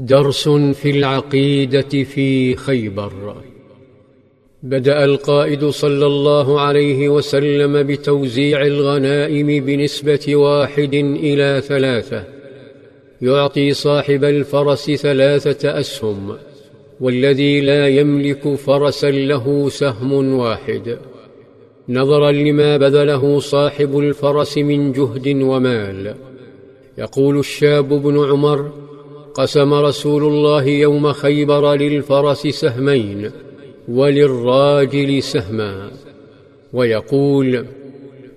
درس في العقيدة في خيبر. بدأ القائد صلى الله عليه وسلم بتوزيع الغنائم بنسبة واحد إلى ثلاثة. يعطي صاحب الفرس ثلاثة أسهم والذي لا يملك فرسا له سهم واحد. نظرا لما بذله صاحب الفرس من جهد ومال. يقول الشاب بن عمر قسم رسول الله يوم خيبر للفرس سهمين وللراجل سهما ويقول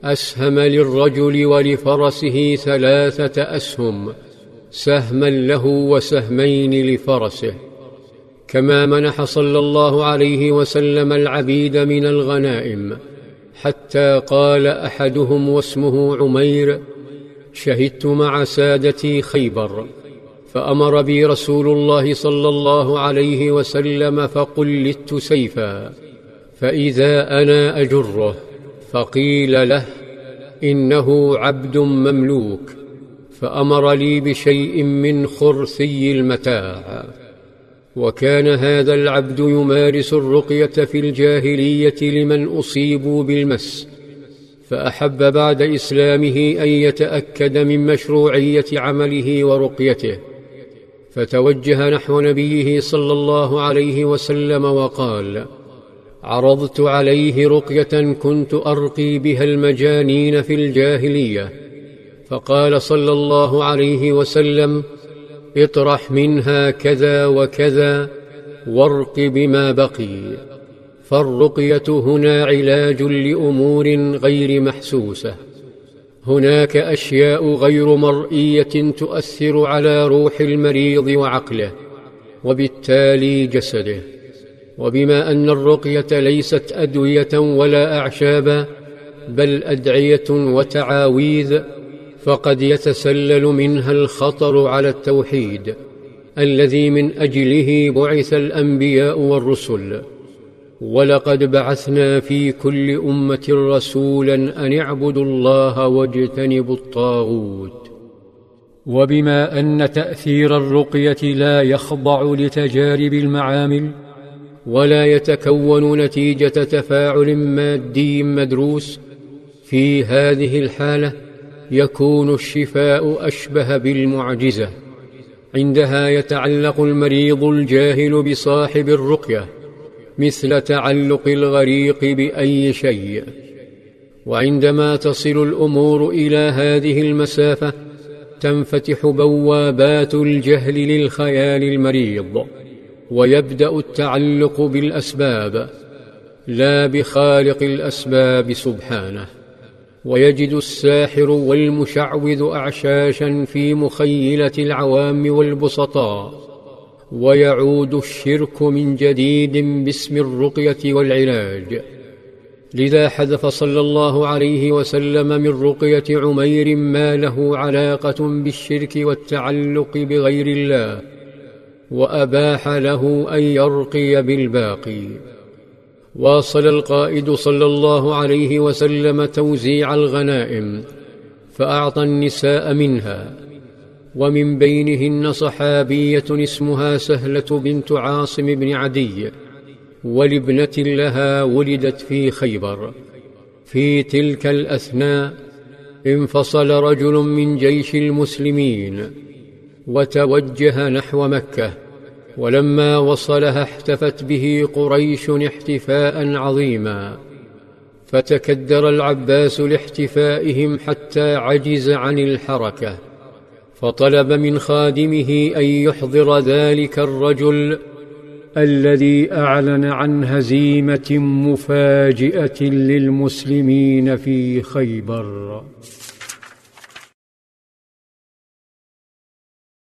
أسهم للرجل ولفرسه ثلاثة أسهم سهما له وسهمين لفرسه. كما منح صلى الله عليه وسلم العبيد من الغنائم حتى قال أحدهم واسمه عمير شهدت مع سادتي خيبر. فأمر بي رسول الله صلى الله عليه وسلم فقلدت سيفا فإذا أنا أجره فقيل له إنه عبد مملوك فأمر لي بشيء من خرثي المتاع. وكان هذا العبد يمارس الرقية في الجاهلية لمن اصيبوا بالمس فأحب بعد إسلامه أن يتأكد من مشروعية عمله ورقيته. فتوجه نحو نبيه صلى الله عليه وسلم وقال عرضت عليه رقية كنت أرقي بها المجانين في الجاهلية. فقال صلى الله عليه وسلم اطرح منها كذا وكذا وارق بما بقي فالرقية هنا علاج لأمور غير محسوسة. هناك أشياء غير مرئية تؤثر على روح المريض وعقله وبالتالي جسده. وبما أن الرقية ليست أدوية ولا اعشابا بل أدعية وتعاويذ فقد يتسلل منها الخطر على التوحيد الذي من أجله بعث الأنبياء والرسل. ولقد بعثنا في كل أمة رسولا أن اعبدوا الله واجتنبوا الطاغوت. وبما أن تأثير الرقية لا يخضع لتجارب المعامل ولا يتكون نتيجة تفاعل مادي مدروس في هذه الحالة يكون الشفاء أشبه بالمعجزة عندها يتعلق المريض الجاهل بصاحب الرقية. مثل تعلق الغريق بأي شيء. وعندما تصل الأمور إلى هذه المسافة تنفتح بوابات الجهل للخيال المريض ويبدأ التعلق بالأسباب لا بخالق الأسباب سبحانه. ويجد الساحر والمشعوذ اعشاشا في مخيلة العوام والبسطاء. ويعود الشرك من جديد باسم الرقية والعلاج. لذا حذف صلى الله عليه وسلم من رقية عمير ما له علاقة بالشرك والتعلق بغير الله وأباح له أن يرقي بالباقي. واصل القائد صلى الله عليه وسلم توزيع الغنائم فأعطى النساء منها. ومن بينهن صحابية اسمها سهلة بنت عاصم بن عدي ولابنة لها ولدت في خيبر. في تلك الأثناء انفصل رجل من جيش المسلمين وتوجه نحو مكة ولما وصلها احتفت به قريش احتفاء عظيما. فتكدر العباس لاحتفائهم حتى عجز عن الحركة. فطلب من خادمه أن يحضر ذلك الرجل الذي أعلن عن هزيمة مفاجئة للمسلمين في خيبر.